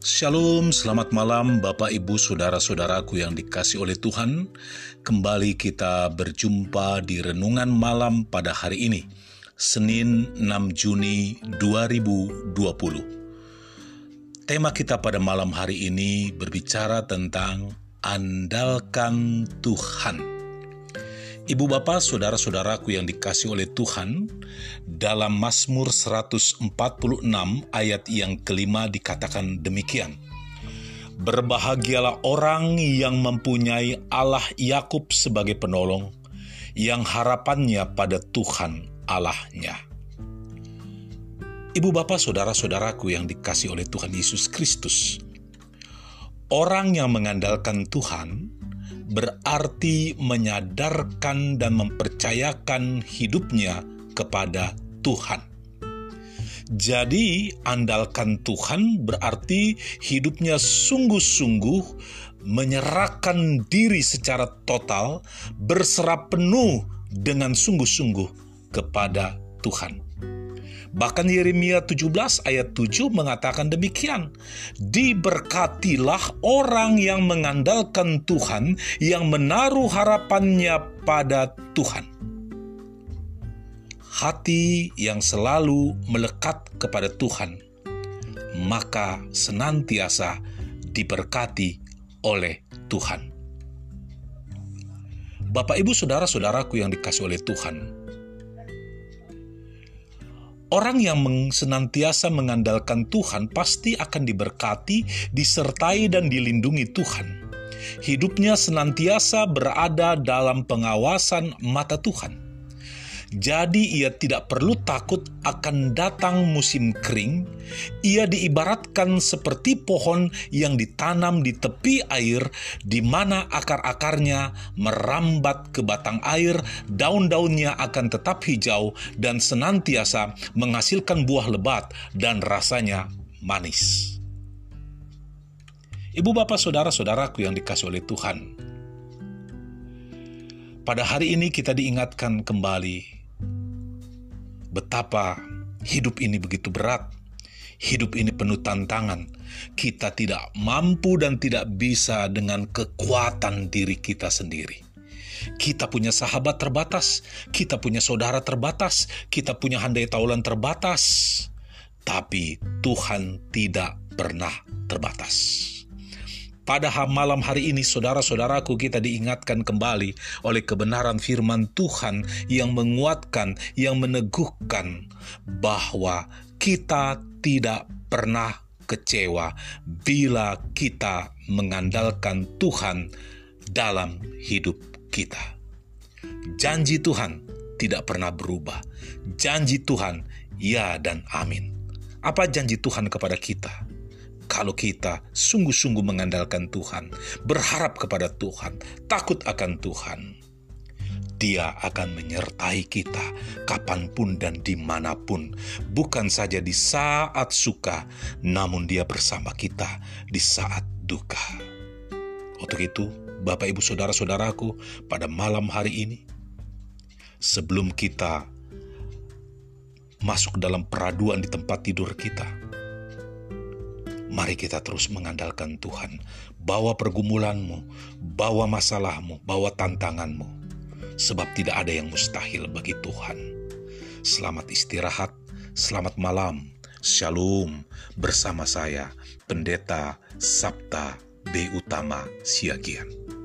Shalom, selamat malam Bapak Ibu Saudara-saudaraku yang dikasih oleh Tuhan. Kembali kita berjumpa di renungan malam pada hari ini, Senin 6 Juni 2020. Tema kita pada malam hari ini berbicara tentang andalkan Tuhan. Ibu bapak saudara-saudaraku yang dikasih oleh Tuhan, dalam Mazmur 146 ayat yang kelima dikatakan demikian. Berbahagialah orang yang mempunyai Allah Yakub sebagai penolong, yang harapannya pada Tuhan Allahnya. Ibu bapak saudara-saudaraku yang dikasih oleh Tuhan Yesus Kristus, orang yang mengandalkan Tuhan berarti menyadarkan dan mempercayakan hidupnya kepada Tuhan. Jadi, andalkan Tuhan berarti hidupnya sungguh-sungguh menyerahkan diri secara total, berserah penuh dengan sungguh-sungguh kepada Tuhan. Bahkan Yeremia 17 ayat 7 mengatakan demikian. Diberkatilah orang yang mengandalkan Tuhan, yang menaruh harapannya pada Tuhan. Hati yang selalu melekat kepada Tuhan, maka senantiasa diberkati oleh Tuhan. Bapak, ibu, saudara-saudaraku yang dikasih oleh Tuhan, Orang yang senantiasa mengandalkan Tuhan pasti akan diberkati, disertai, dan dilindungi Tuhan. Hidupnya senantiasa berada dalam pengawasan mata Tuhan. Jadi ia tidak perlu takut akan datang musim kering. Ia diibaratkan seperti pohon yang ditanam di tepi air di mana akar-akarnya merambat ke batang air, daun-daunnya akan tetap hijau dan senantiasa menghasilkan buah lebat dan rasanya manis. Ibu bapak saudara-saudaraku yang dikasih oleh Tuhan, pada hari ini kita diingatkan kembali betapa hidup ini begitu berat. Hidup ini penuh tantangan. Kita tidak mampu dan tidak bisa dengan kekuatan diri kita sendiri. Kita punya sahabat terbatas, kita punya saudara terbatas, kita punya handai taulan terbatas, tapi Tuhan tidak pernah terbatas. Pada malam hari ini, saudara-saudaraku, kita diingatkan kembali oleh kebenaran firman Tuhan yang menguatkan, yang meneguhkan bahwa kita tidak pernah kecewa bila kita mengandalkan Tuhan dalam hidup kita. Janji Tuhan tidak pernah berubah. Janji Tuhan, ya dan amin. Apa janji Tuhan kepada kita? Kalau kita sungguh-sungguh mengandalkan Tuhan, berharap kepada Tuhan, takut akan Tuhan, dia akan menyertai kita kapan pun dan di mana pun, bukan saja di saat suka, namun Dia bersama kita di saat duka. Untuk itu, Bapak, Ibu, saudara-saudaraku, pada malam hari ini, sebelum kita masuk dalam peraduan di tempat tidur kita, Mari kita terus mengandalkan Tuhan. Bawa pergumulanmu, bawa masalahmu, bawa tantanganmu. Sebab tidak ada yang mustahil bagi Tuhan. Selamat istirahat, selamat malam, shalom bersama saya, Pendeta Sabta B. Utama Siagian.